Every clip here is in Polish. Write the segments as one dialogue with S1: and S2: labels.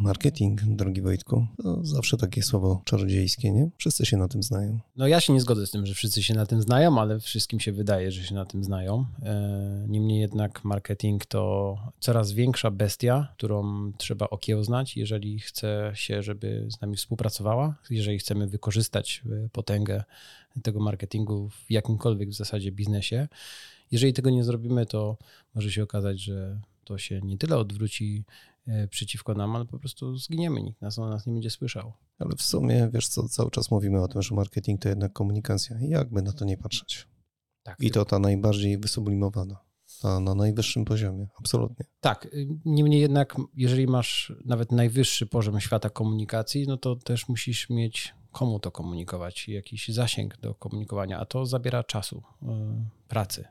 S1: Marketing, drogi Wojtku, to zawsze takie słowo czarodziejskie, nie? Wszyscy się na tym znają.
S2: No ja się nie zgodzę z tym, że wszyscy się na tym znają, ale wszystkim się wydaje, że się na tym znają. E, niemniej jednak marketing to coraz większa bestia, którą trzeba okiełznać, jeżeli chce się, żeby z nami współpracowała, jeżeli chcemy wykorzystać e, potęgę tego marketingu w jakimkolwiek w zasadzie biznesie. Jeżeli tego nie zrobimy, to może się okazać, że to się nie tyle odwróci przeciwko nam, ale po prostu zginiemy, nikt nas o nas nie będzie słyszał.
S1: Ale w sumie, wiesz co, cały czas mówimy o tym, że marketing to jednak komunikacja. Jakby na to nie patrzeć.
S2: Tak,
S1: I to ta najbardziej wysublimowana. Ta na najwyższym poziomie, absolutnie.
S2: Tak, niemniej jednak, jeżeli masz nawet najwyższy poziom świata komunikacji, no to też musisz mieć komu to komunikować, jakiś zasięg do komunikowania, a to zabiera czasu, y, pracy.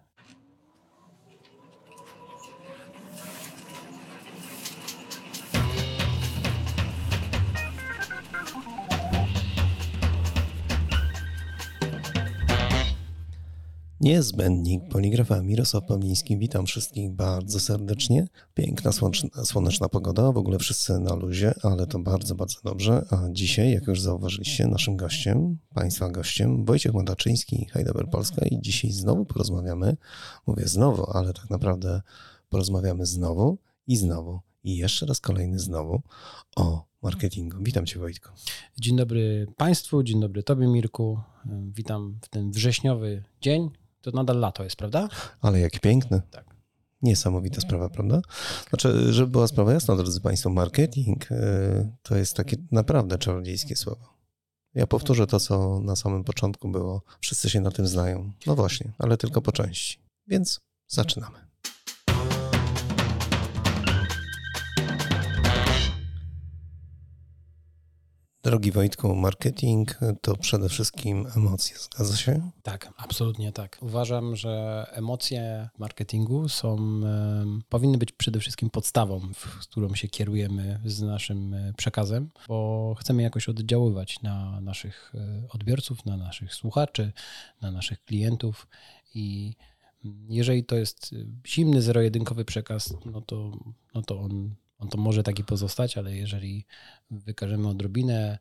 S1: Niezbędnik poligrafa Mirosław Pawliński. Witam wszystkich bardzo serdecznie. Piękna, słoneczna, słoneczna pogoda, w ogóle wszyscy na luzie, ale to bardzo, bardzo dobrze. A dzisiaj, jak już zauważyliście, naszym gościem, Państwa gościem, Wojciech Madaczyński, Heidelberg Polska i dzisiaj znowu porozmawiamy, mówię znowu, ale tak naprawdę porozmawiamy znowu i znowu i jeszcze raz kolejny znowu o marketingu. Witam Cię Wojtku.
S2: Dzień dobry Państwu, dzień dobry Tobie Mirku. Witam w ten wrześniowy dzień, to nadal lato jest, prawda?
S1: Ale jaki piękny.
S2: Tak.
S1: Niesamowita sprawa, prawda? Znaczy, żeby była sprawa jasna, drodzy Państwo, marketing y, to jest takie naprawdę czarodziejskie słowo. Ja powtórzę to, co na samym początku było. Wszyscy się na tym znają. No właśnie, ale tylko po części. Więc zaczynamy. Drogi Wojtku, marketing to przede wszystkim emocje, zgadza się?
S2: Tak, absolutnie tak. Uważam, że emocje marketingu są, powinny być przede wszystkim podstawą, w którą się kierujemy z naszym e, przekazem, bo chcemy jakoś oddziaływać na naszych e, odbiorców, na naszych słuchaczy, na naszych klientów i jeżeli to jest zimny, zero-jedynkowy przekaz, no to, no to on on to może taki pozostać, ale jeżeli wykażemy odrobinę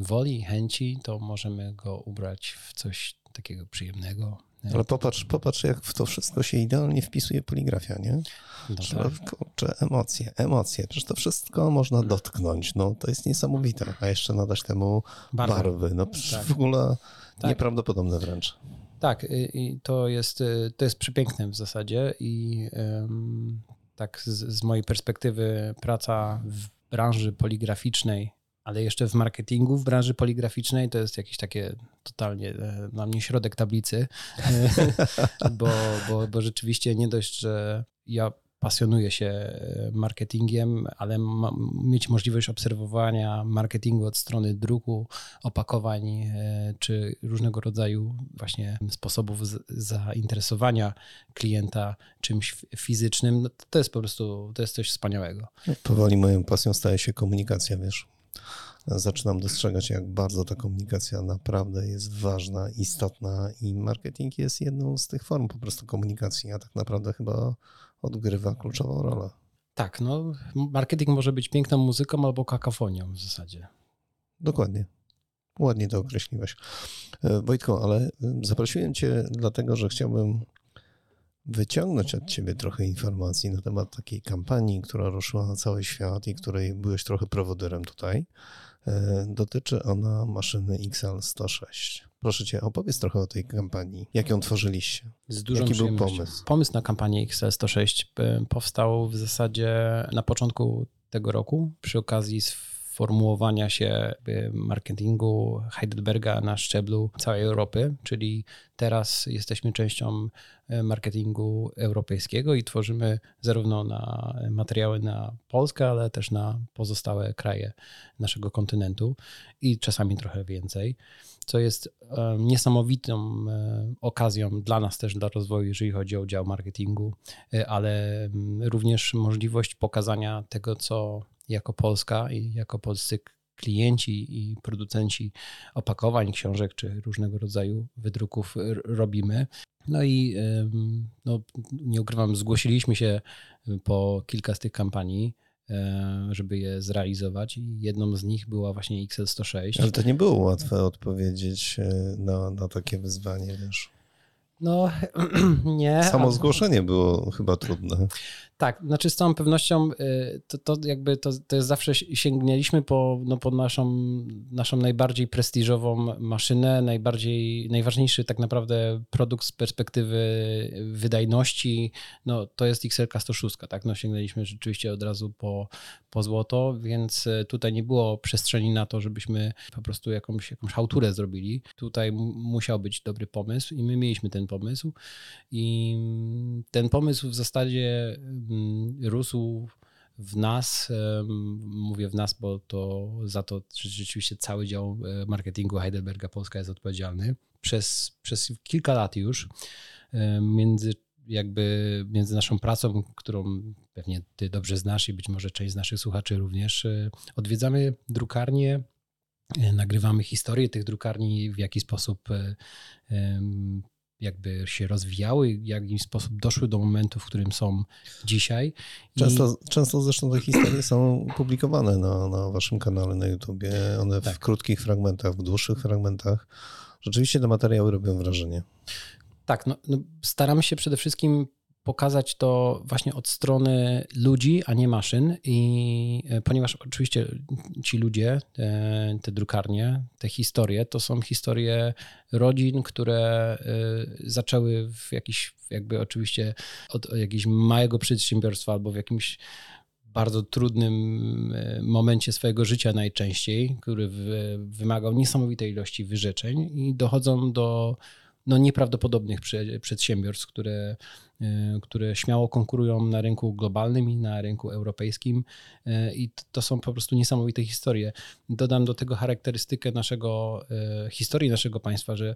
S2: woli, chęci, to możemy go ubrać w coś takiego przyjemnego.
S1: Ale popatrz, popatrz, jak w to wszystko się idealnie wpisuje poligrafia, nie?
S2: No tak.
S1: Kurczę, emocje, emocje. Przecież to wszystko można dotknąć. No, to jest niesamowite. A jeszcze nadać temu barwy. barwy. No tak. w ogóle tak. nieprawdopodobne wręcz.
S2: Tak, i to jest, y, to jest przepiękne w zasadzie i um, tak z, z mojej perspektywy praca w branży poligraficznej, ale jeszcze w marketingu w branży poligraficznej to jest jakieś takie totalnie e, dla mnie środek tablicy, bo, bo, bo rzeczywiście nie dość, że ja pasjonuje się e, marketingiem, ale mieć możliwość obserwowania marketingu od strony druku, opakowań e, czy różnego rodzaju właśnie sposobów zainteresowania klienta czymś fizycznym, no to jest po prostu, to jest coś wspaniałego.
S1: Powoli moją pasją staje się komunikacja, wiesz. Zaczynam dostrzegać, jak bardzo ta komunikacja naprawdę jest ważna, istotna i marketing jest jedną z tych form po prostu komunikacji, a tak naprawdę chyba odgrywa kluczową rolę.
S2: Tak, no marketing może być piękną muzyką albo kakafonią w zasadzie.
S1: Dokładnie. Ładnie to określiłeś. E, Wojtko, ale e, zaprosiłem Cię dlatego, że chciałbym wyciągnąć od Ciebie trochę informacji na temat takiej kampanii, która ruszyła na cały świat i której byłeś trochę prowodyrem tutaj. E, dotyczy ona maszyny XL106. Proszę cię, opowiedz trochę o tej kampanii. Jak ją tworzyliście?
S2: Z dużą
S1: Jaki był pomysł?
S2: Pomysł na kampanię XL106 e, powstał w zasadzie na początku tego roku przy okazji formułowania się marketingu Heidelberga na szczeblu całej Europy, czyli teraz jesteśmy częścią e, marketingu europejskiego i tworzymy zarówno na materiały na Polskę, ale też na pozostałe kraje naszego kontynentu i czasami trochę więcej co jest e, niesamowitą e, okazją dla nas też, dla rozwoju, jeżeli chodzi o dział marketingu, ale mm, również możliwość pokazania tego, co jako Polska i jako polscy klienci i producenci opakowań, książek czy różnego rodzaju wydruków robimy. No i no, nie ukrywam, zgłosiliśmy się po kilka z tych kampanii e, żeby je zrealizować i jedną z nich była właśnie XL106.
S1: Ale to nie było łatwe odpowiedzieć e, na, na takie wyzwanie, wiesz.
S2: No, nie.
S1: Samo zgłoszenie było chyba trudne.
S2: Tak, znaczy z całą pewnością y, to, to jakby to, to jest zawsze sięgnęliśmy po, no, po naszą, naszą najbardziej prestiżową maszynę, najbardziej, najważniejszy tak naprawdę produkt z perspektywy wydajności, no to jest XLK 106, tak, no sięgnęliśmy rzeczywiście od razu po, po złoto, więc y, tutaj nie było przestrzeni na to, żebyśmy po prostu jakąś, jakąś hałturę zrobili. Tutaj musiał być dobry pomysł i my mieliśmy ten pomysł. I ten pomysł w zasadzie rósł w nas, mówię w nas, bo to za to rzeczywiście cały dział e, marketingu Heidelberga Polska jest odpowiedzialny. Przez, przez kilka lat już e, między jakby między naszą pracą, którą pewnie ty dobrze znasz i być może część z naszych słuchaczy również, e, odwiedzamy drukarnie, nagrywamy historię tych drukarni, w jaki sposób jakby się rozwijały, w jakiś sposób doszły do momentu, w którym są dzisiaj.
S1: Często, I... często zresztą te historie są publikowane na, na waszym kanale na YouTubie. One tak. w krótkich fragmentach, w dłuższych fragmentach. Rzeczywiście te materiały robią wrażenie.
S2: Tak, no, no staramy się przede wszystkim pokazać to właśnie od strony ludzi, a nie maszyn. I e, ponieważ oczywiście ci ludzie, te, te drukarnie, te historie, to są historie rodzin, które e, zaczęły w jakiś, jakby oczywiście od jakiegoś małego przedsiębiorstwa albo w jakimś bardzo trudnym e, momencie swojego życia najczęściej, który wymagał niesamowitej ilości wyrzeczeń i dochodzą do no, nieprawdopodobnych przedsiębiorstw, które które śmiało konkurują na rynku globalnym i na rynku europejskim e, i to są po prostu niesamowite historie. Dodam do tego charakterystykę naszego, e, historii naszego państwa, że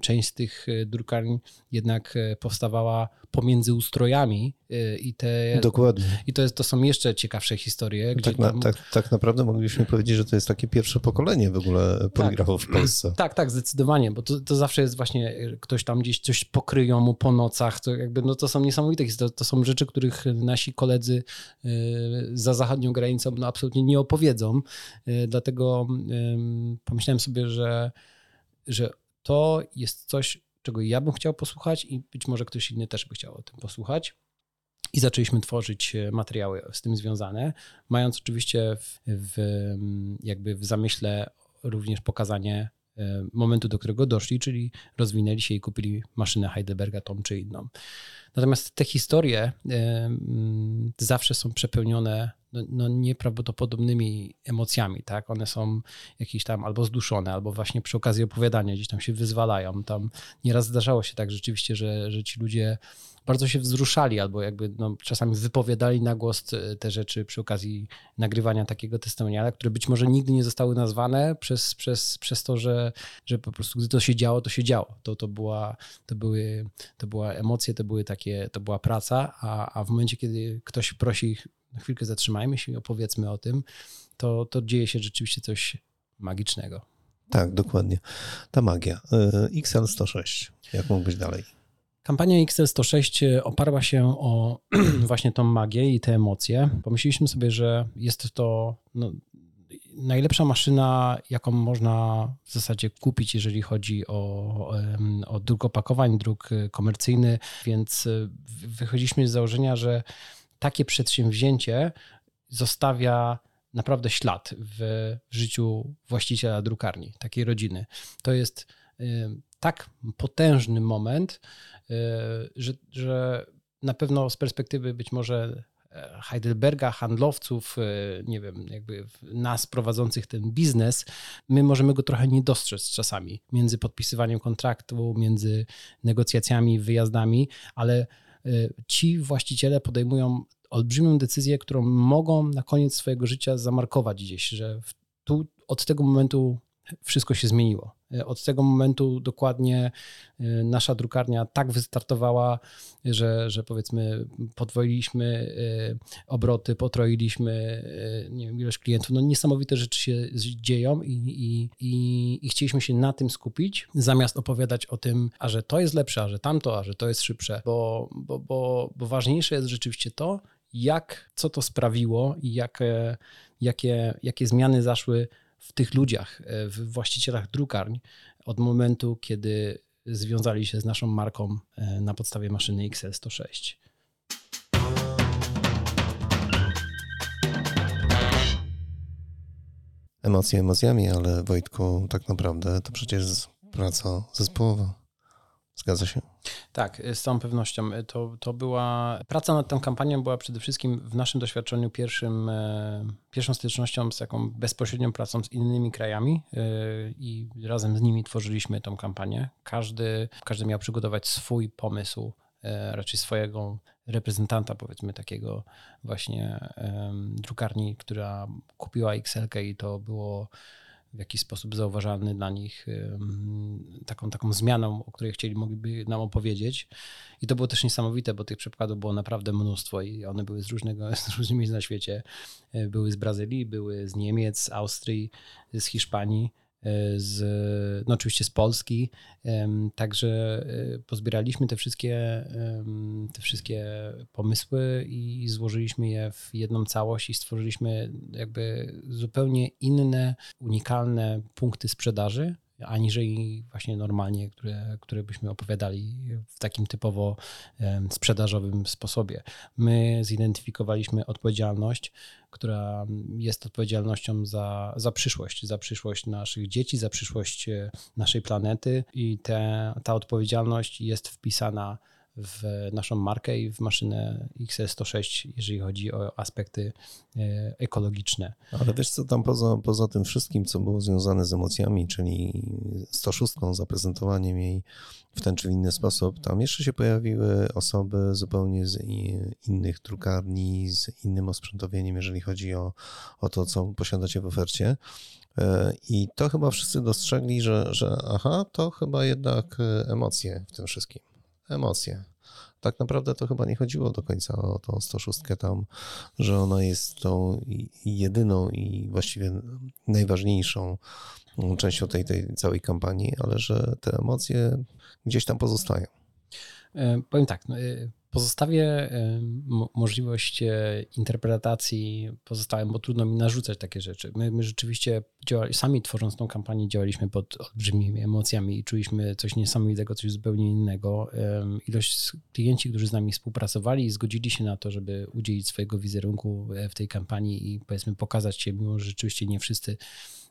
S2: część z tych drukarni jednak powstawała pomiędzy ustrojami i te...
S1: Dokładnie.
S2: I to, jest, to są jeszcze ciekawsze historie.
S1: Tak, na, tam... tak, tak naprawdę moglibyśmy powiedzieć, że to jest takie pierwsze pokolenie w ogóle poligrafów tak. w Polsce.
S2: Tak, tak, zdecydowanie, bo to, to zawsze jest właśnie ktoś tam gdzieś coś pokryją mu po nocach, to jakby no to są niesamowite. To są rzeczy, których nasi koledzy y, za zachodnią granicą no absolutnie nie opowiedzą. Y, dlatego pomyślałem sobie, że, że to jest coś, czego ja bym chciał posłuchać i być może ktoś inny też by chciał o tym posłuchać. I zaczęliśmy tworzyć e, materiały z tym związane, mając oczywiście w, w, jakby w zamyśle również pokazanie momentu, do którego doszli, czyli rozwinęli się i kupili maszynę Heidelberga, tą czy inną. Natomiast te historie zawsze są przepełnione no, no, nieprawdopodobnymi emocjami, tak? One są jakieś tam albo zduszone, albo właśnie przy okazji opowiadania gdzieś tam się wyzwalają. Tam nieraz zdarzało się tak rzeczywiście, że, że ci ludzie bardzo się wzruszali albo jakby no, czasami wypowiadali na głos te rzeczy przy okazji nagrywania takiego testimoniala, które być może nigdy nie zostały nazwane przez, przez, przez to, że, że po prostu gdy to się działo, to się działo. To, to, była, to, były, to była emocje, to, były takie, to była praca, a, a w momencie, kiedy ktoś prosi na chwilkę zatrzymajmy się i opowiedzmy o tym, to, to dzieje się rzeczywiście coś magicznego.
S1: Tak, dokładnie. Ta magia. E, XL106. Jak mógł być dalej?
S2: Kampania XL106 e, oparła się o właśnie tą magię i te emocje. Pomyśleliśmy sobie, że jest to no, najlepsza maszyna, jaką można w zasadzie kupić, jeżeli chodzi o, o druk opakowań, druk e, komercyjny, więc wychodziliśmy z założenia, że takie przedsięwzięcie zostawia naprawdę ślad w, życiu właściciela drukarni, takiej rodziny. To jest y, tak potężny moment, y, że, że na pewno z perspektywy być może e, Heidelberga, handlowców, y, nie wiem, jakby nas prowadzących ten biznes, my możemy go trochę nie dostrzec czasami między podpisywaniem kontraktu, między negocjacjami, wyjazdami, ale ci właściciele podejmują olbrzymią decyzję, którą mogą na koniec swojego życia zamarkować gdzieś, że tu od tego momentu wszystko się zmieniło. E, od tego momentu dokładnie e, nasza drukarnia tak wystartowała, że, że powiedzmy podwoiliśmy e, obroty, potroiliśmy wiem, ilość klientów. No niesamowite rzeczy się dzieją i, i, i, i chcieliśmy się na tym skupić, zamiast opowiadać o tym, a że to jest lepsze, a że tamto, a że to jest szybsze, bo, bo, bo, bo ważniejsze jest rzeczywiście to, jak, co to sprawiło i jakie, jakie, jakie zmiany zaszły w tych ludziach, w właścicielach drukarni od momentu, kiedy związali się z naszą marką na podstawie maszyny XL106.
S1: Emocje emocjami, ale Wojtku, tak naprawdę to przecież praca zespołowa. Zgadza się?
S2: Tak, z całą pewnością. To, to była praca nad tą kampanią była przede wszystkim w naszym doświadczeniu pierwszym, e, pierwszą stycznością z taką bezpośrednią pracą z innymi krajami e, i razem z nimi tworzyliśmy tą kampanię. Każdy, każdy miał przygotować swój pomysł, e, raczej swojego reprezentanta, powiedzmy takiego właśnie drukarni, która kupiła XL i to było w jakiś sposób zauważalny dla nich taką, taką zmianą, o której chcieli, mogliby nam opowiedzieć. I to było też niesamowite, bo tych przykładów było naprawdę mnóstwo i one były z, różnego, z różnych miejsc na świecie. E, były z Brazylii, były z Niemiec, z Austrii, z Hiszpanii z, no oczywiście z Polski. Także e, pozbieraliśmy te wszystkie, te wszystkie pomysły i złożyliśmy je w jedną całość i stworzyliśmy jakby zupełnie inne, unikalne punkty sprzedaży aniżeli właśnie normalnie, które, które byśmy opowiadali w takim typowo sprzedażowym sposobie. My zidentyfikowaliśmy odpowiedzialność, która jest odpowiedzialnością za, za przyszłość, za przyszłość naszych dzieci, za przyszłość e, naszej planety i te, ta odpowiedzialność jest wpisana w naszą markę i w maszynę XS106, jeżeli chodzi o aspekty e, ekologiczne.
S1: Ale wiesz co, tam poza, poza tym wszystkim, co było związane z emocjami, czyli 106, zaprezentowaniem jej w ten czy inny sposób, tam jeszcze się pojawiły osoby zupełnie z innych drukarni, z innym osprzętowieniem, jeżeli chodzi o, o to, co posiadacie w ofercie. E, I to chyba wszyscy dostrzegli, że, że aha, to chyba jednak emocje w tym wszystkim emocje. Tak naprawdę to chyba nie chodziło do końca o tą 106 tam, że ona jest tą jedyną i właściwie najważniejszą częścią tej, tej całej kampanii, ale że te emocje gdzieś tam pozostają.
S2: E, powiem tak, no, e, Pozostawię możliwość e, interpretacji pozostałym, bo trudno mi narzucać takie rzeczy. My, my rzeczywiście działali, sami tworząc tą kampanię, działaliśmy pod olbrzymimi emocjami i czuliśmy coś niesamowitego, coś zupełnie innego. Ilość klienci, którzy z nami współpracowali i zgodzili się na to, żeby udzielić swojego wizerunku e, w tej kampanii i powiedzmy pokazać się, mimo że rzeczywiście nie wszyscy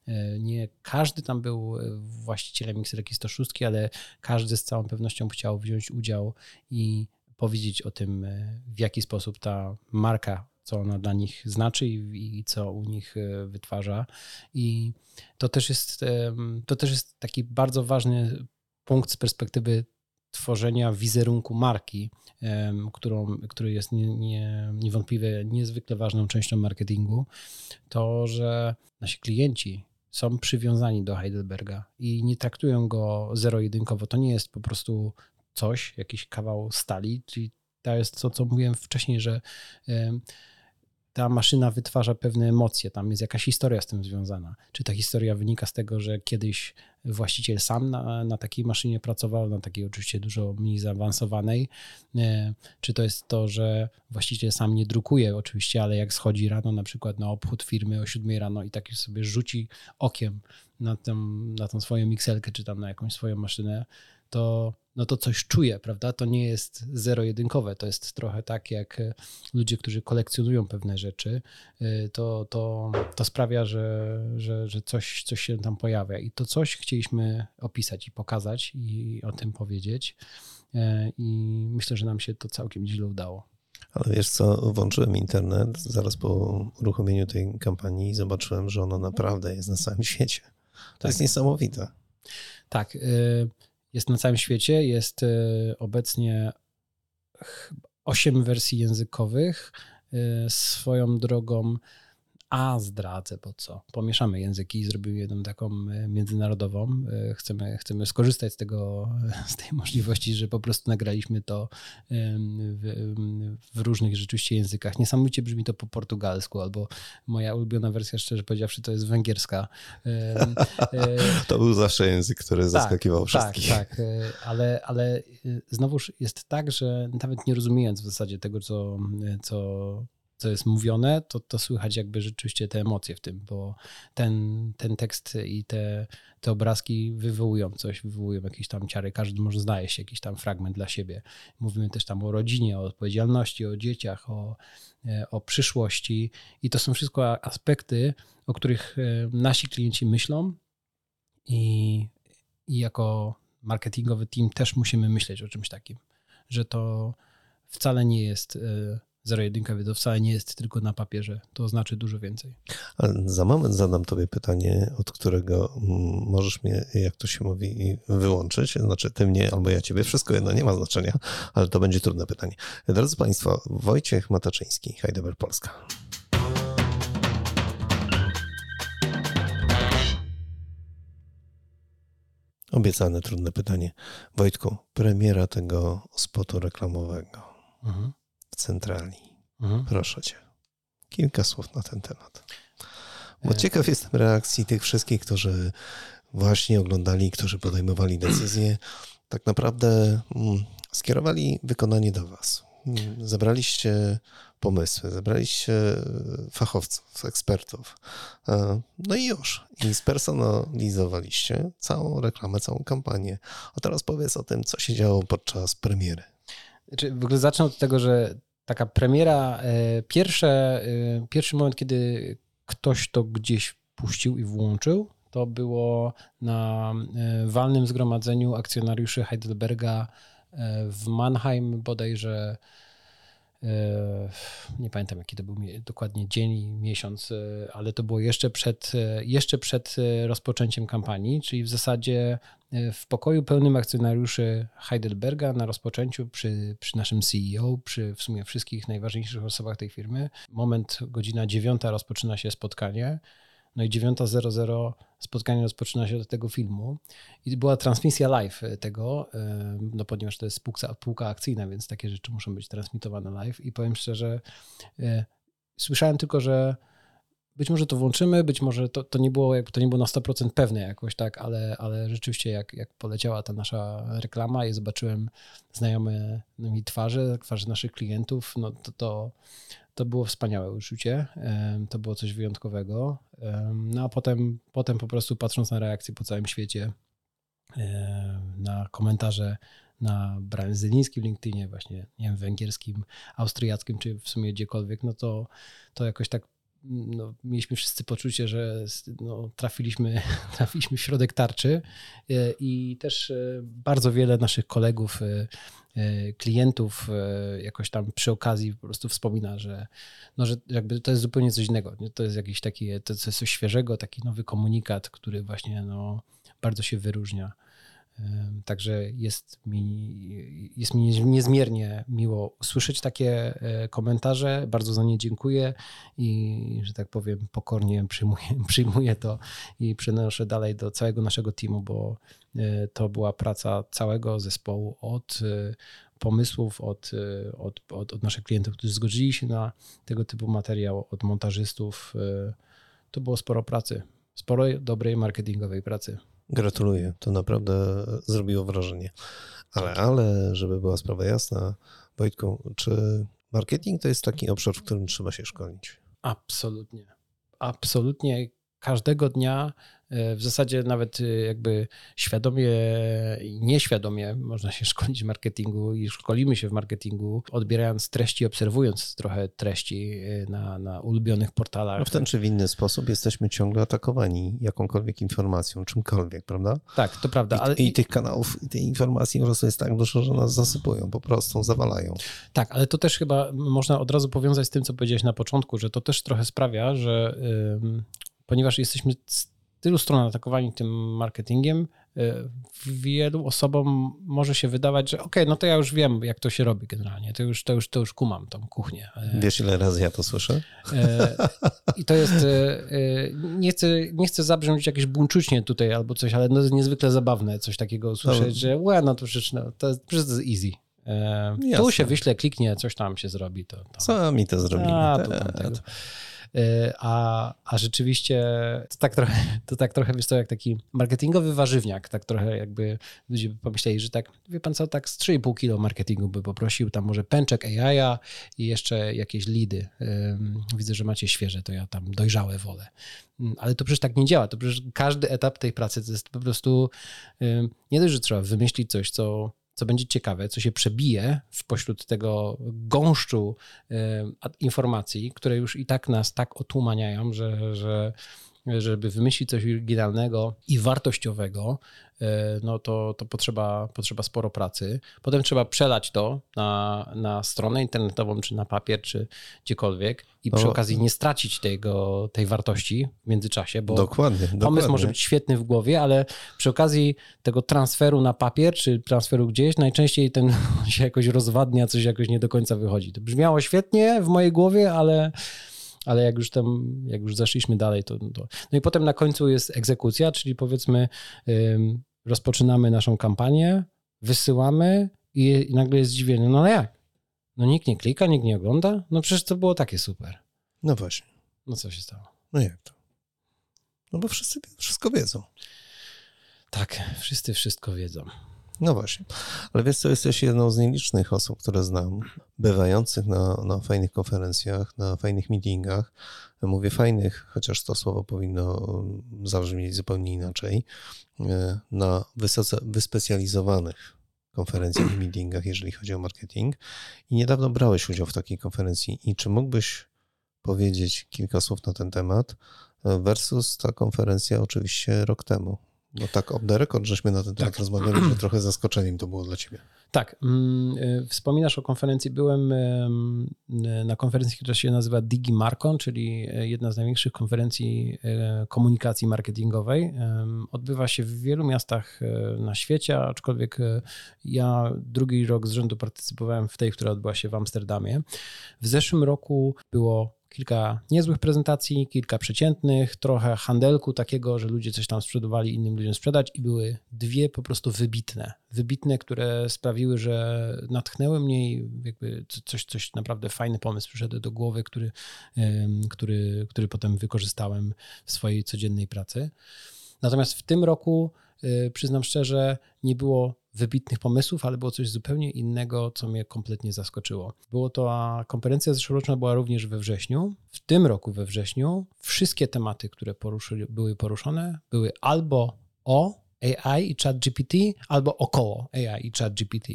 S2: e, nie każdy tam był właścicielem XRX 106, ale każdy z całą pewnością chciał wziąć udział i powiedzieć o tym, e, w jaki sposób ta marka, co ona dla nich znaczy i, i co u nich e, wytwarza. I to też jest, to też jest taki bardzo ważny punkt z perspektywy tworzenia wizerunku marki, którą, który jest nie, nie, niewątpliwie niezwykle ważną częścią marketingu, to, że nasi klienci są przywiązani do Heidelberga i nie traktują go zero-jedynkowo. To nie jest po prostu coś, jakiś kawał stali, czyli to jest to, co mówiłem wcześniej, że ta maszyna wytwarza pewne emocje, tam jest jakaś historia z tym związana. Czy ta historia wynika z tego, że kiedyś właściciel sam na, na takiej maszynie pracował, na takiej oczywiście dużo mniej zaawansowanej, e, czy to jest to, że właściciel sam nie drukuje? Oczywiście, ale jak schodzi rano na przykład na obchód firmy o 7 rano i tak sobie rzuci okiem na, tą, na tą swoją mikselkę, czy tam na jakąś swoją maszynę, to, no to coś czuje, prawda? To nie jest zero-jedynkowe, to jest trochę tak jak e, ludzie, którzy kolekcjonują pewne rzeczy, e, to, to, to sprawia, że, że, że coś, coś się tam pojawia i to coś chcieliśmy opisać i pokazać i o tym powiedzieć e, i myślę, że nam się to całkiem źle udało.
S1: Ale wiesz co, włączyłem internet zaraz po uruchomieniu tej kampanii i zobaczyłem, że ona naprawdę jest na całym świecie. To tak. jest niesamowite.
S2: Tak jest na całym świecie. Jest e, obecnie 8 wersji językowych. E, swoją drogą a zdradzę, bo co? Pomieszamy języki i zrobimy jedną taką e, międzynarodową. E, chcemy, chcemy skorzystać z tego, z tej możliwości, że po prostu nagraliśmy to w, w, różnych rzeczywiście językach. Niesamowicie brzmi to po portugalsku, albo moja ulubiona wersja, szczerze powiedziawszy, to jest węgierska.
S1: To był zawsze język, który tak, zaskakiwał wszystkich.
S2: Tak, tak, ale, ale znowuż jest tak, że nawet nie rozumiejąc w zasadzie tego, co, co co jest mówione, to, to słychać jakby rzeczywiście te emocje w tym, bo ten, ten tekst i te, te obrazki wywołują coś, wywołują jakieś tam ciary. Każdy może znaje się jakiś tam fragment dla siebie. Mówimy też tam o rodzinie, o odpowiedzialności, o dzieciach, o, e, o przyszłości i to są wszystko aspekty, o których e, nasi klienci myślą i, i jako marketingowy team też musimy myśleć o czymś takim, że to wcale nie jest zero-jedynkowy to wcale nie jest tylko na papierze, to znaczy dużo więcej.
S1: Ale za moment zadam tobie pytanie, od którego mm, możesz mnie, jak to się mówi, wyłączyć, znaczy ty mnie albo ja ciebie, wszystko jedno, nie ma znaczenia, ale to będzie trudne pytanie. Drodzy Państwo, Wojciech Mataczyński, Heidelberg Polska. Obiecane trudne pytanie. Wojtku, premiera tego spotu reklamowego. Mhm w centrali. Mhm. Proszę cię. Kilka słów na ten temat. Bo e, ciekaw jestem reakcji tych wszystkich, którzy właśnie oglądali, którzy podejmowali decyzje. Tak naprawdę mm, skierowali wykonanie do Was. Mm, zebraliście pomysły, zebraliście fachowców, ekspertów. E, no i już. I spersonalizowaliście całą reklamę, całą kampanię. A teraz powiedz o tym, co się działo podczas premiery.
S2: Znaczy, w ogóle zacznę od tego, że taka premiera, e, pierwsze, e, pierwszy moment, kiedy ktoś to gdzieś puścił i włączył, to było na e, walnym zgromadzeniu akcjonariuszy Heidelberga w Mannheim bodajże nie pamiętam jaki to był dokładnie dzień miesiąc, e, ale to było jeszcze przed, e, jeszcze przed rozpoczęciem kampanii, czyli w zasadzie w pokoju pełnym akcjonariuszy Heidelberga na rozpoczęciu przy, przy naszym CEO, przy w sumie wszystkich najważniejszych osobach tej firmy. Moment, godzina dziewiąta rozpoczyna się spotkanie. No i 9.00 spotkanie rozpoczyna się od tego filmu. I była transmisja live tego, no ponieważ to jest spółka, spółka akcyjna, więc takie rzeczy muszą być transmitowane live. I powiem szczerze, e, słyszałem tylko, że być może to włączymy, być może to, to, nie, było, to nie było na 100% pewne jakoś, tak, ale, ale rzeczywiście jak, jak poleciała ta nasza reklama i zobaczyłem znajome mi twarze, twarze naszych klientów, no to, to, to było wspaniałe uczucie, to było coś wyjątkowego. No a potem, potem po prostu patrząc na reakcje po całym świecie, na komentarze na Brian Zelińskim LinkedInie, właśnie nie wiem, węgierskim, austriackim, czy w sumie gdziekolwiek, no to, to jakoś tak no, mieliśmy wszyscy poczucie, że no, trafiliśmy, trafiliśmy w środek tarczy e, i też e, bardzo wiele naszych kolegów, e, klientów jakoś tam przy okazji po prostu wspomina, że, no, że jakby to jest zupełnie coś innego. To jest jakiś taki, to jest coś świeżego, taki nowy komunikat, który właśnie no, bardzo się wyróżnia. Także jest mi, jest mi niezmiernie miło słyszeć takie e, komentarze. Bardzo za nie dziękuję i, że tak powiem, pokornie przyjmuję, przyjmuję to i przenoszę dalej do całego naszego teamu, bo e, to była praca całego zespołu od e, pomysłów, od, od, od, od naszych klientów, którzy zgodzili się na tego typu materiał, od montażystów. To było sporo pracy, sporo dobrej marketingowej pracy.
S1: Gratuluję, to naprawdę zrobiło wrażenie. Ale, ale, żeby była sprawa jasna, Wojtku, czy marketing to jest taki obszar, w którym trzeba się szkolić?
S2: Absolutnie. Absolutnie. Każdego dnia w zasadzie nawet e, jakby świadomie i nieświadomie można się szkolić w marketingu i szkolimy się w marketingu, odbierając treści, obserwując trochę treści e, na, na ulubionych portalach.
S1: No w ten czy w inny sposób jesteśmy ciągle atakowani jakąkolwiek informacją, czymkolwiek, prawda?
S2: Tak, to prawda.
S1: I, ale... i tych kanałów, i tej informacji po prostu jest tak dużo, że nas zasypują, po prostu zawalają.
S2: Tak, ale to też chyba można od razu powiązać z tym, co powiedziałeś na początku, że to też trochę sprawia, że ponieważ jesteśmy tylu stron atakowani tym marketingiem, wielu osobom może się wydawać, że okej, okay, no to ja już wiem, jak to się robi generalnie, to już, to już, to już kumam tą kuchnię.
S1: Wiesz, ile razy ja to słyszę?
S2: I to jest, nie chcę, nie chcę zabrzmieć jakieś buńczucznie tutaj albo coś, ale no jest niezwykle zabawne coś takiego usłyszeć, no. że łe, no to przecież no, to, jest, to jest easy. Jasne. Tu się wyśle, kliknie, coś tam się zrobi. To, to...
S1: Sami to zrobimy. A, to tam
S2: E, a, a rzeczywiście to tak trochę, to tak trochę wiesz to jak taki marketingowy warzywniak, tak trochę jakby ludzie by pomyśleli, że tak, wie pan co, tak z 3,5 kilo marketingu by poprosił, tam może pęczek AI i jeszcze jakieś lidy. Widzę, że macie świeże, to ja tam dojrzałe wolę. Ale to przecież tak nie działa, to przecież każdy etap tej pracy to jest po prostu nie dość, że trzeba wymyślić coś, co co będzie ciekawe, co się przebije w pośród tego gąszczu informacji, które już i tak nas tak otumaniają, że, że żeby wymyślić coś oryginalnego i wartościowego, E, no to, to potrzeba, potrzeba sporo pracy. Potem trzeba przelać to na, na stronę internetową, czy na papier, czy gdziekolwiek i przy okazji nie stracić tego, tej wartości w międzyczasie, bo
S1: dokładnie,
S2: pomysł
S1: dokładnie.
S2: może być świetny w głowie, ale przy okazji tego transferu na papier, czy transferu gdzieś, najczęściej ten się jakoś rozwadnia, coś jakoś nie do końca wychodzi. To brzmiało świetnie w mojej głowie, ale ale jak już tam, jak już zeszliśmy dalej, to, to... No i potem na końcu jest egzekucja, czyli powiedzmy rozpoczynamy naszą kampanię, wysyłamy i nagle jest zdziwienie. No ale jak? No nikt nie klika, nikt nie ogląda? No przecież to było takie super.
S1: No właśnie.
S2: No co się stało?
S1: No jak to? No bo wszyscy wszystko wiedzą.
S2: Tak, wszyscy wszystko wiedzą.
S1: No właśnie. Ale wiesz co, jesteś jedną z nielicznych osób, które znam, bywających na, na fajnych konferencjach, na fajnych meetingach. Mówię fajnych, chociaż to słowo powinno zabrzmieć zupełnie inaczej. E, na wysoce wyspecjalizowanych konferencjach i meetingach, jeżeli chodzi o marketing. I niedawno brałeś udział w takiej konferencji. I czy mógłbyś powiedzieć kilka słów na ten temat e, versus ta konferencja oczywiście rok temu? No tak, off the record, żeśmy na ten temat tak. rozmawiali, że trochę zaskoczeniem to było dla ciebie.
S2: Tak. Mm, y, wspominasz o konferencji. Byłem na konferencji, która się nazywa DigiMarcon, czyli e, jedna z największych konferencji komunikacji marketingowej. Odbywa się w wielu miastach na świecie, aczkolwiek ja drugi rok z rzędu partycypowałem w tej, która odbyła się w Amsterdamie. W zeszłym roku było kilka niezłych prezentacji, kilka przeciętnych, trochę handelku takiego, że ludzie coś tam sprzedawali innym ludziom sprzedać i były dwie po prostu wybitne. Wybitne, które sprawiły, że natchnęły mnie i jakby coś, coś naprawdę fajny pomysł przyszedł do głowy, który, który, który potem wykorzystałem w swojej codziennej pracy. Natomiast w tym roku, y, przyznam szczerze, nie było wybitnych pomysłów, ale było coś zupełnie innego, co mnie kompletnie zaskoczyło. Było to, a konferencja zeszłoroczna była również we wrześniu. W tym roku we wrześniu wszystkie tematy, które były poruszone, były albo o AI i ChatGPT, albo około AI i ChatGPT.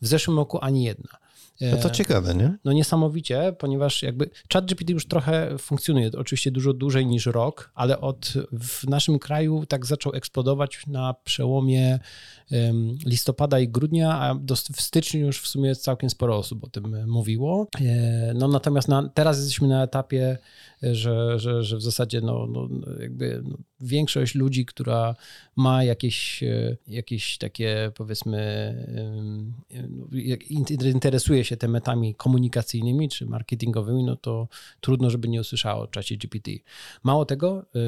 S2: W zeszłym roku ani jedna.
S1: No to ciekawe, nie?
S2: No niesamowicie, ponieważ jakby ChatGPT już trochę funkcjonuje, oczywiście dużo dłużej niż rok, ale od w naszym kraju tak zaczął eksplodować na przełomie listopada i grudnia, a do, w styczniu już w sumie całkiem sporo osób o tym mówiło. E, no natomiast na, teraz jesteśmy na etapie, że, że, że w zasadzie no, no jakby no, większość ludzi, która ma jakieś, e, jakieś takie powiedzmy no, interesuje się tematami komunikacyjnymi czy marketingowymi, no to trudno, żeby nie usłyszała o czacie GPT. Mało tego, e,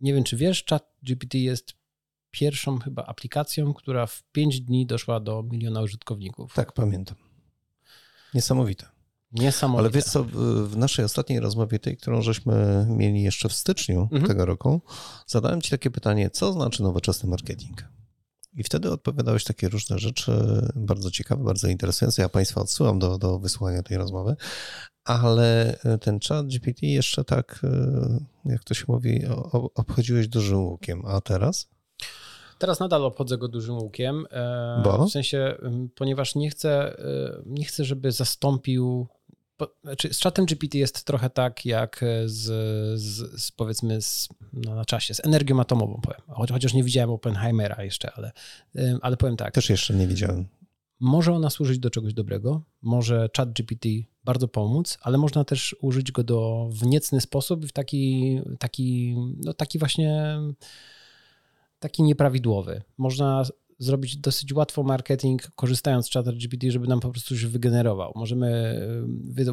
S2: nie wiem czy wiesz, chat GPT jest pierwszą chyba aplikacją, która w 5 dni doszła do miliona użytkowników.
S1: Tak, pamiętam. Niesamowite.
S2: Niesamowite.
S1: Ale wiesz co, w naszej ostatniej rozmowie, tej, którą żeśmy mieli jeszcze w styczniu mhm. tego roku, zadałem ci takie pytanie, co znaczy nowoczesny marketing? I wtedy odpowiadałeś takie różne rzeczy, bardzo ciekawe, bardzo interesujące. Ja Państwa odsyłam do, do wysłuchania tej rozmowy, ale ten chat GPT jeszcze tak, e, jak to się mówi, obchodziłeś dużym łukiem. A teraz?
S2: Teraz nadal obchodzę go dużym łukiem. E, Bo? W sensie, ponieważ nie chcę, e, nie chcę, żeby zastąpił. Znaczy z chatem GPT jest trochę tak jak z, z, z powiedzmy z, no na czasie, z energią atomową powiem. Chociaż nie widziałem Oppenheimera jeszcze, ale, ale powiem tak.
S1: Też jeszcze nie widziałem.
S2: Może ona służyć do czegoś dobrego, może chat GPT bardzo pomóc, ale można też użyć go do w niecny sposób, w taki, taki, no taki właśnie taki nieprawidłowy. Można zrobić dosyć łatwo marketing, korzystając z czata GPT, żeby nam po prostu się wygenerował. Możemy,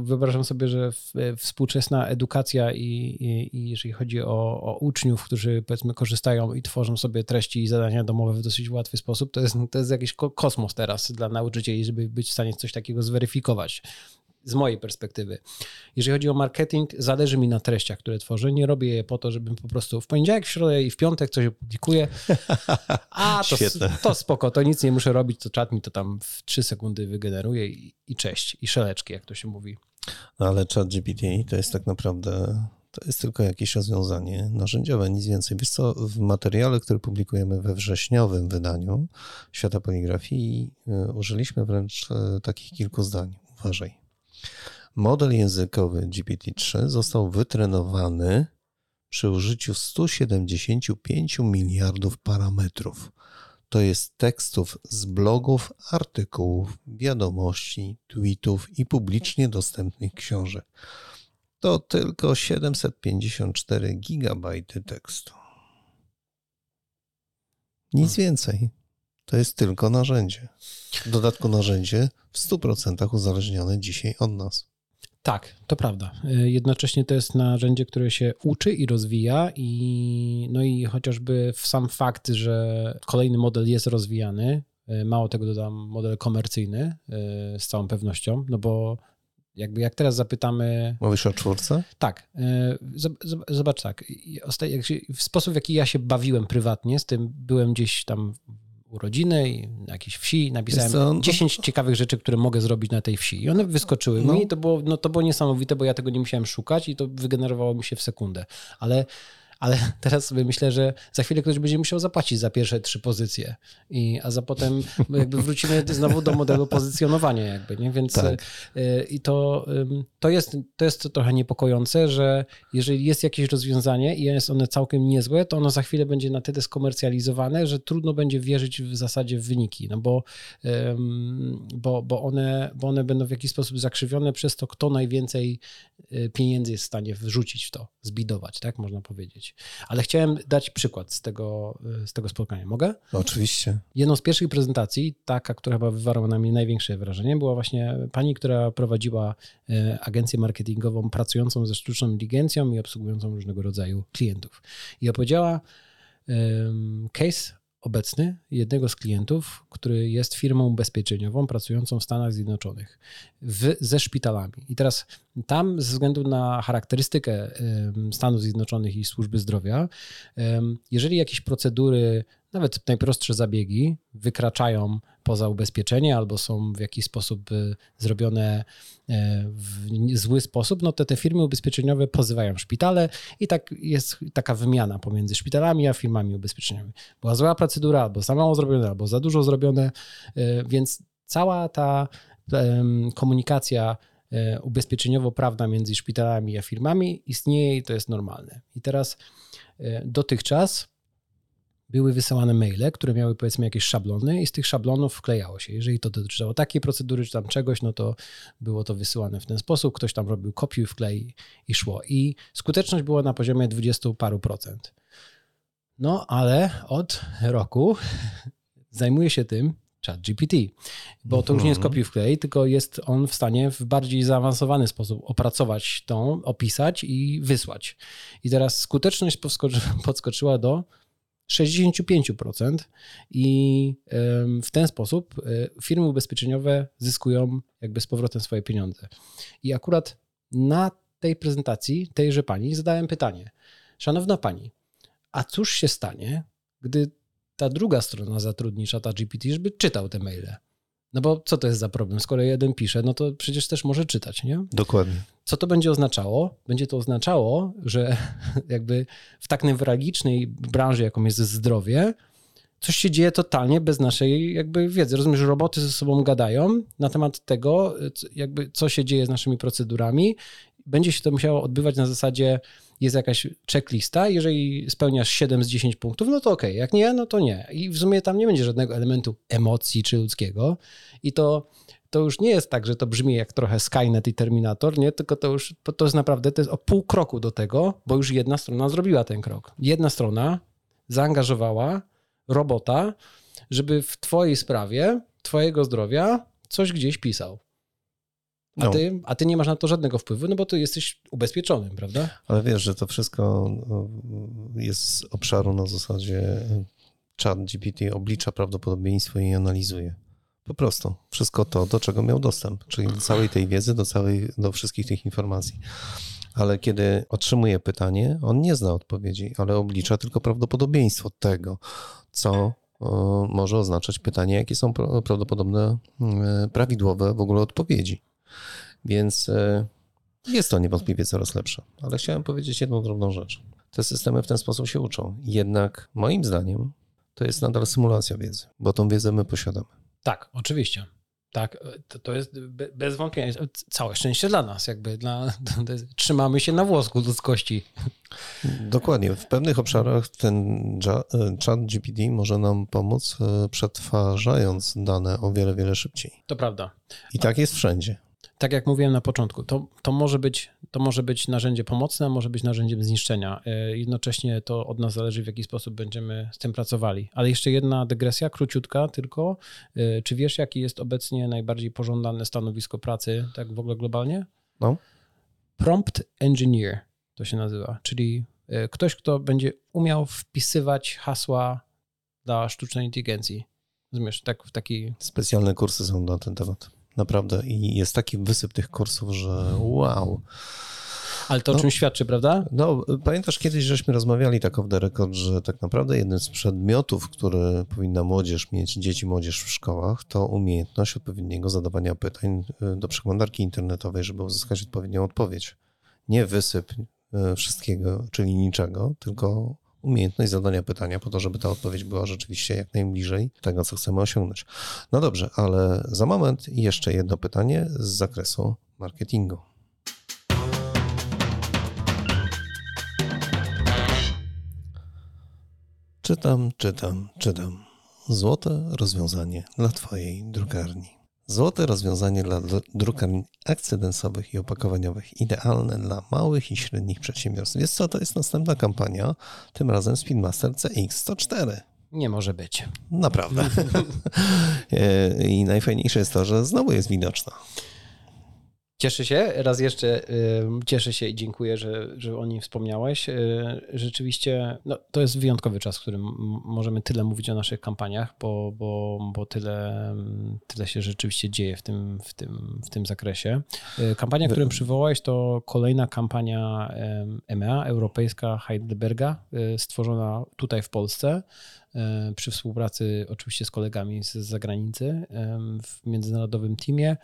S2: wyobrażam sobie, że współczesna edukacja i, i, i jeżeli chodzi o, o, uczniów, którzy powiedzmy korzystają i tworzą sobie treści i zadania domowe w dosyć łatwy sposób, to jest, to jest jakiś kosmos teraz dla nauczycieli, żeby być w stanie coś takiego zweryfikować z mojej perspektywy. Jeżeli chodzi o marketing, zależy mi na treściach, które tworzę. Nie robię je po to, żebym po prostu w poniedziałek, w środę i w piątek coś opublikuję. A, to, to spoko, to nic nie muszę robić, to czat mi to tam w 3 sekundy wygeneruje i, i cześć, i szeleczki, jak to się mówi.
S1: No ale chat GPT to jest tak naprawdę to jest tylko jakieś rozwiązanie narzędziowe, nic więcej. Wiesz co, w materiale, który publikujemy we wrześniowym wydaniu Świata Poligrafii y, użyliśmy wręcz y, takich kilku zdań. Uważaj. Model językowy GPT-3 został wytrenowany przy użyciu 175 miliardów parametrów. To jest tekstów z blogów, artykułów, wiadomości, tweetów i publicznie dostępnych książek. To tylko 754 gigabajty tekstu. Nic więcej. To jest tylko narzędzie. W dodatku narzędzie w 100% uzależnione dzisiaj od nas.
S2: Tak, to prawda. Y, jednocześnie to jest narzędzie, które się uczy i rozwija, i, no i chociażby w sam fakt, że kolejny model jest rozwijany, y, mało tego dodam, model komercyjny y, z całą pewnością, no bo jakby jak teraz zapytamy.
S1: Mówisz o czwórce?
S2: Tak. Zobacz tak. W sposób, w jaki ja się bawiłem prywatnie, z tym byłem gdzieś tam urodziny i na jakiejś wsi. Napisałem co, no 10 ciekawych rzeczy, które mogę zrobić na tej wsi. I one wyskoczyły no. mi i to było, no, to było niesamowite, bo ja tego nie musiałem szukać i to wygenerowało mi się w sekundę. Ale ale teraz sobie myślę, że za chwilę ktoś będzie musiał zapłacić za pierwsze trzy pozycje, I, a za potem jakby wrócimy znowu do modelu pozycjonowania jakby, nie? Więc tak. Y, i to, to, jest, to jest trochę niepokojące, że jeżeli jest jakieś rozwiązanie i jest one całkiem niezłe, to ono za chwilę będzie na tyle skomercjalizowane, że trudno będzie wierzyć w zasadzie w wyniki, no bo, bo, bo, one, bo one będą w jakiś sposób zakrzywione przez to, kto najwięcej y, pieniędzy jest w stanie wrzucić w to, zbidować, tak można powiedzieć. Ale chciałem dać przykład z tego, z tego spotkania. Mogę?
S1: oczywiście.
S2: Jedną z pierwszych prezentacji, taka, która chyba wywarła na mnie największe wrażenie, była właśnie pani, która prowadziła e, agencję marketingową pracującą ze sztuczną inteligencją i obsługującą różnego rodzaju klientów. I opowiedziała case obecny jednego z klientów, który jest firmą ubezpieczeniową pracującą w Stanach Zjednoczonych w, ze szpitalami. I teraz tam, ze względu na charakterystykę Stanów Zjednoczonych i służby zdrowia, jeżeli jakieś procedury, nawet najprostsze zabiegi, wykraczają poza ubezpieczenie albo są w jakiś sposób y, zrobione e, w zły sposób, no to te firmy ubezpieczeniowe pozywają szpitale i tak jest taka wymiana pomiędzy szpitalami a firmami ubezpieczeniowymi. Była zła procedura, albo za mało zrobione, albo za dużo zrobione, e, więc cała ta komunikacja e, ubezpieczeniowo-prawna między szpitalami a firmami istnieje i to jest normalne. I teraz dotychczas były wysyłane maile, które miały powiedzmy jakieś szablony i z tych szablonów wklejało się. Jeżeli to dotyczyło takiej procedury czy tam czegoś, no to było to wysyłane w ten sposób. Ktoś tam robił kopiuj, wklej i szło. I skuteczność była na poziomie 20 paru procent. No ale od roku zajmuje się tym chat GPT, bo to już nie jest mhm. kopiuj wklej, tylko jest on w stanie w bardziej zaawansowany sposób opracować tą, opisać i wysłać. I teraz skuteczność podskoczyła do 65% i w ten sposób e, firmy ubezpieczeniowe zyskują jakby z powrotem swoje pieniądze. I akurat na tej prezentacji tejże pani zadałem pytanie: Szanowna pani, a cóż się stanie, gdy ta druga strona zatrudni czata GPT, żeby czytał te maile? No bo co to jest za problem? Skoro jeden pisze, no to przecież też może czytać, nie?
S1: Dokładnie.
S2: Co to będzie oznaczało? Będzie to oznaczało, że jakby w tak newralgicznej branży, jaką jest zdrowie, coś się dzieje totalnie bez naszej jakby wiedzy. Rozumiem, że roboty ze sobą gadają na temat tego, jakby co się dzieje z naszymi procedurami. Będzie się to musiało odbywać na zasadzie jest jakaś checklista, jeżeli spełniasz 7 z 10 punktów, no to ok, jak nie, no to nie. I w sumie tam nie będzie żadnego elementu emocji czy ludzkiego i to to już nie jest tak, że to brzmi jak trochę Skynet i Terminator, nie? Tylko to już to jest naprawdę to jest o pół kroku do tego, bo już jedna strona zrobiła ten krok. Jedna strona zaangażowała robota, żeby w twojej sprawie, twojego zdrowia coś gdzieś pisał. A,
S1: No.
S2: ty, a ty nie masz na to żadnego wpływu, no bo ty jesteś ubezpieczonym, prawda?
S1: Ale wiesz, że to wszystko no, jest z obszaru na zasadzie chat GPT oblicza prawdopodobieństwo i analizuje. Po prostu. Wszystko to, do czego miał dostęp, czyli do całej tej wiedzy, do, całej, do wszystkich tych informacji. Ale kiedy otrzymuje pytanie, on nie zna odpowiedzi, ale oblicza tylko prawdopodobieństwo tego, co e, może oznaczać pytanie, jakie są pra- prawdopodobne, e, prawidłowe w ogóle odpowiedzi. Więc e, jest to niewątpliwie coraz lepsze. Ale chciałem powiedzieć jedną drobną rzecz. Te systemy w ten sposób się uczą. Jednak moim zdaniem to jest nadal symulacja wiedzy, bo tą wiedzę my posiadamy.
S2: Tak, oczywiście. Tak, to, to jest be- bez wątpienia całe szczęście dla nas, jakby dla, jest, trzymamy się na włosku ludzkości.
S1: Dokładnie. W pewnych obszarach ten e, chat GPT może nam pomóc, e, przetwarzając dane o wiele, wiele szybciej.
S2: To prawda.
S1: I tak jest wszędzie.
S2: Tak jak mówiłem na początku, to, to, może być, to może być narzędzie pomocne, może być narzędziem zniszczenia. E, Jednocześnie to od nas zależy, w jaki sposób będziemy z tym pracowali. Ale jeszcze jedna dygresja, króciutka tylko. E, Czy wiesz, jaki jest obecnie najbardziej pożądane stanowisko pracy, tak w ogóle globalnie?
S1: No.
S2: Prompt Engineer to się nazywa, czyli e, ktoś, kto będzie umiał wpisywać hasła dla sztucznej inteligencji. Rozumiesz, tak w taki
S1: Specjalne kursy są na ten temat. Naprawdę. I jest taki wysyp tych kursów, że wow.
S2: Ale to o
S1: No.
S2: czym świadczy, prawda?
S1: No, pamiętasz kiedyś, żeśmy rozmawiali tak off the record, że tak naprawdę jednym z przedmiotów, które powinna młodzież mieć, dzieci, młodzież w szkołach, to umiejętność odpowiedniego zadawania pytań y, do przeglądarki internetowej, żeby uzyskać odpowiednią odpowiedź. Nie wysyp y, wszystkiego, czyli niczego, tylko umiejętność zadania pytania po to, żeby ta odpowiedź była rzeczywiście jak najbliżej tego, co chcemy osiągnąć. No dobrze, ale za moment jeszcze jedno pytanie z zakresu marketingu. Czytam, czytam, czytam. Złote rozwiązanie dla Twojej drukarni. Złote rozwiązanie dla dru- drukarni akcedensowych i opakowaniowych, idealne dla małych i średnich przedsiębiorstw. Wiesz co, to jest następna kampania, tym razem Speedmaster CX104.
S2: Nie może być.
S1: Naprawdę. E, I najfajniejsze jest to, że znowu jest widoczna.
S2: Cieszę się, raz jeszcze cieszę się i dziękuję, że, że o niej wspomniałeś. Y, Rzeczywiście no, to jest wyjątkowy czas, w którym możemy tyle mówić o naszych kampaniach, bo, bo, bo tyle, tyle się rzeczywiście dzieje w tym, w tym, w tym zakresie. Y, Kampania, którą przywołałeś, to kolejna kampania em, EMEA, europejska Heidelberga, y, stworzona tutaj w Polsce przy współpracy oczywiście z kolegami z zagranicy w międzynarodowym teamie.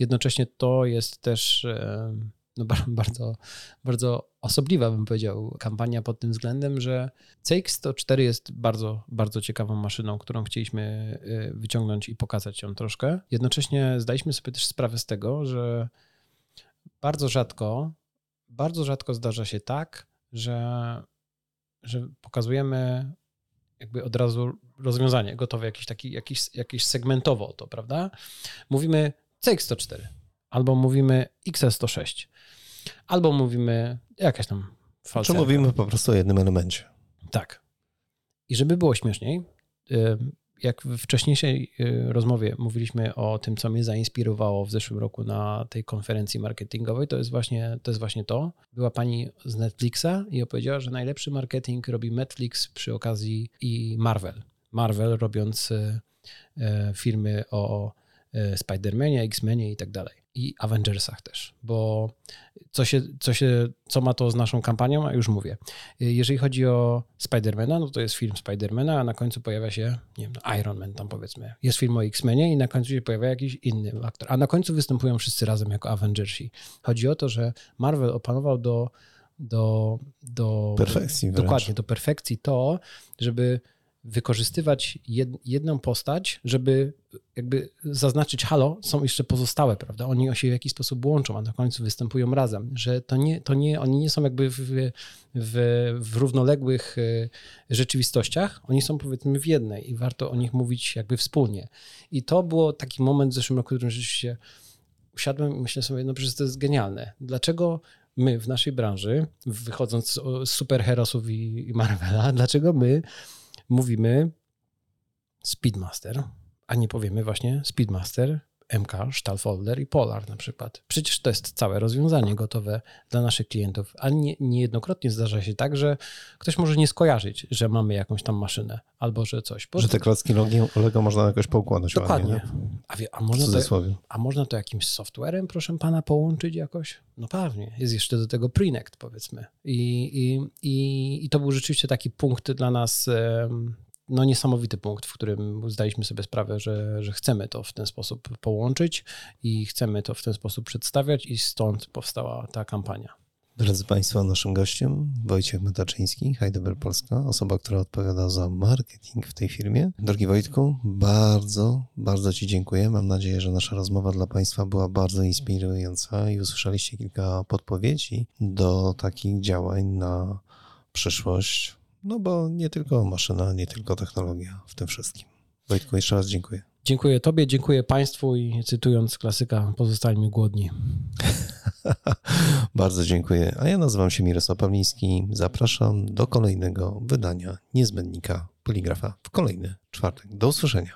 S2: Jednocześnie to jest też e, no, ba- bardzo, bardzo osobliwa, bym powiedział, kampania pod tym względem, że CX104 jest bardzo, bardzo ciekawą maszyną, którą chcieliśmy e, wyciągnąć i pokazać ją troszkę. Jednocześnie zdaliśmy sobie też sprawę z tego, że bardzo rzadko, bardzo rzadko zdarza się tak, że, że pokazujemy jakby od razu rozwiązanie gotowe, jakieś, taki, jakieś, jakieś segmentowo to, prawda? Mówimy CX104, albo mówimy XS106, albo mówimy jakaś tam
S1: Czy
S2: falcerka.
S1: mówimy po prostu o jednym elemencie?
S2: Tak. I żeby było śmieszniej, y, jak w wcześniejszej y, rozmowie mówiliśmy o tym, co mnie zainspirowało w zeszłym roku na tej konferencji marketingowej, to jest właśnie to. Jest właśnie to. Była pani z Netflixa i opowiedziała, że najlepszy marketing robi Netflix przy okazji i Marvel. Marvel robiąc y, filmy o Spider-Manie, X-Menie i tak dalej. I Avengersach też, bo co, się, co, się, co ma to z naszą kampanią, a już mówię. Jeżeli chodzi o Spidermana, no to jest film Spidermana, a na końcu pojawia się, nie wiem, no Iron Man tam powiedzmy. Jest film o X-Menie i na końcu się pojawia jakiś inny aktor. A na końcu występują wszyscy razem jako Avengersi. Chodzi o to, że Marvel opanował do, do, do
S1: Perfekcji wręcz.
S2: Dokładnie, do perfekcji to, żeby wykorzystywać jed, jedną postać, żeby jakby zaznaczyć, halo, są jeszcze pozostałe, prawda? Oni się w jakiś sposób łączą, a na końcu występują razem, że to nie, to nie oni nie są jakby w, w, w równoległych y, rzeczywistościach, oni są powiedzmy w jednej i warto o nich mówić jakby wspólnie. I to było taki moment w zeszłym roku, w którym rzeczywiście usiadłem i myślę sobie, no przecież to jest genialne. Dlaczego my w naszej branży, wychodząc z- superherosów i Marvela, dlaczego my mówimy Speedmaster, a nie powiemy właśnie Speedmaster. MK, Stahlfolder i Polar na przykład. Przecież to jest całe rozwiązanie gotowe dla naszych klientów, a nie, niejednokrotnie zdarza się tak, że ktoś może nie skojarzyć, że mamy jakąś tam maszynę albo że coś.
S1: Że te klocki Lego, można jakoś poukładać
S2: Dokładnie.
S1: ładnie. nie?
S2: A, wie, a, można to, a można to jakimś softwarem, proszę pana, połączyć jakoś? No pewnie. Jest jeszcze do tego Prenect, powiedzmy. I, i, i, I to był rzeczywiście taki punkt dla nas, no niesamowity punkt, w którym zdaliśmy sobie sprawę, że, że chcemy to w ten sposób połączyć i chcemy to w ten sposób przedstawiać i stąd powstała ta kampania.
S1: Drodzy Państwo, naszym gościem Wojciech Metaczyński, Heidelberg Polska, osoba, która odpowiada za marketing w tej firmie. Drogi Wojtku, bardzo, bardzo Ci dziękuję. Mam nadzieję, że nasza rozmowa dla Państwa była bardzo inspirująca i usłyszeliście kilka podpowiedzi do takich działań na przyszłość. No bo nie tylko maszyna, nie tylko technologia w tym wszystkim. Wojtku, jeszcze raz dziękuję.
S2: Dziękuję Tobie, dziękuję Państwu i cytując klasyka, pozostańmy głodni.
S1: Bardzo dziękuję. A ja nazywam się Mirosław Pawliński. Zapraszam do kolejnego wydania niezbędnika Poligrafa w kolejny czwartek. Do usłyszenia.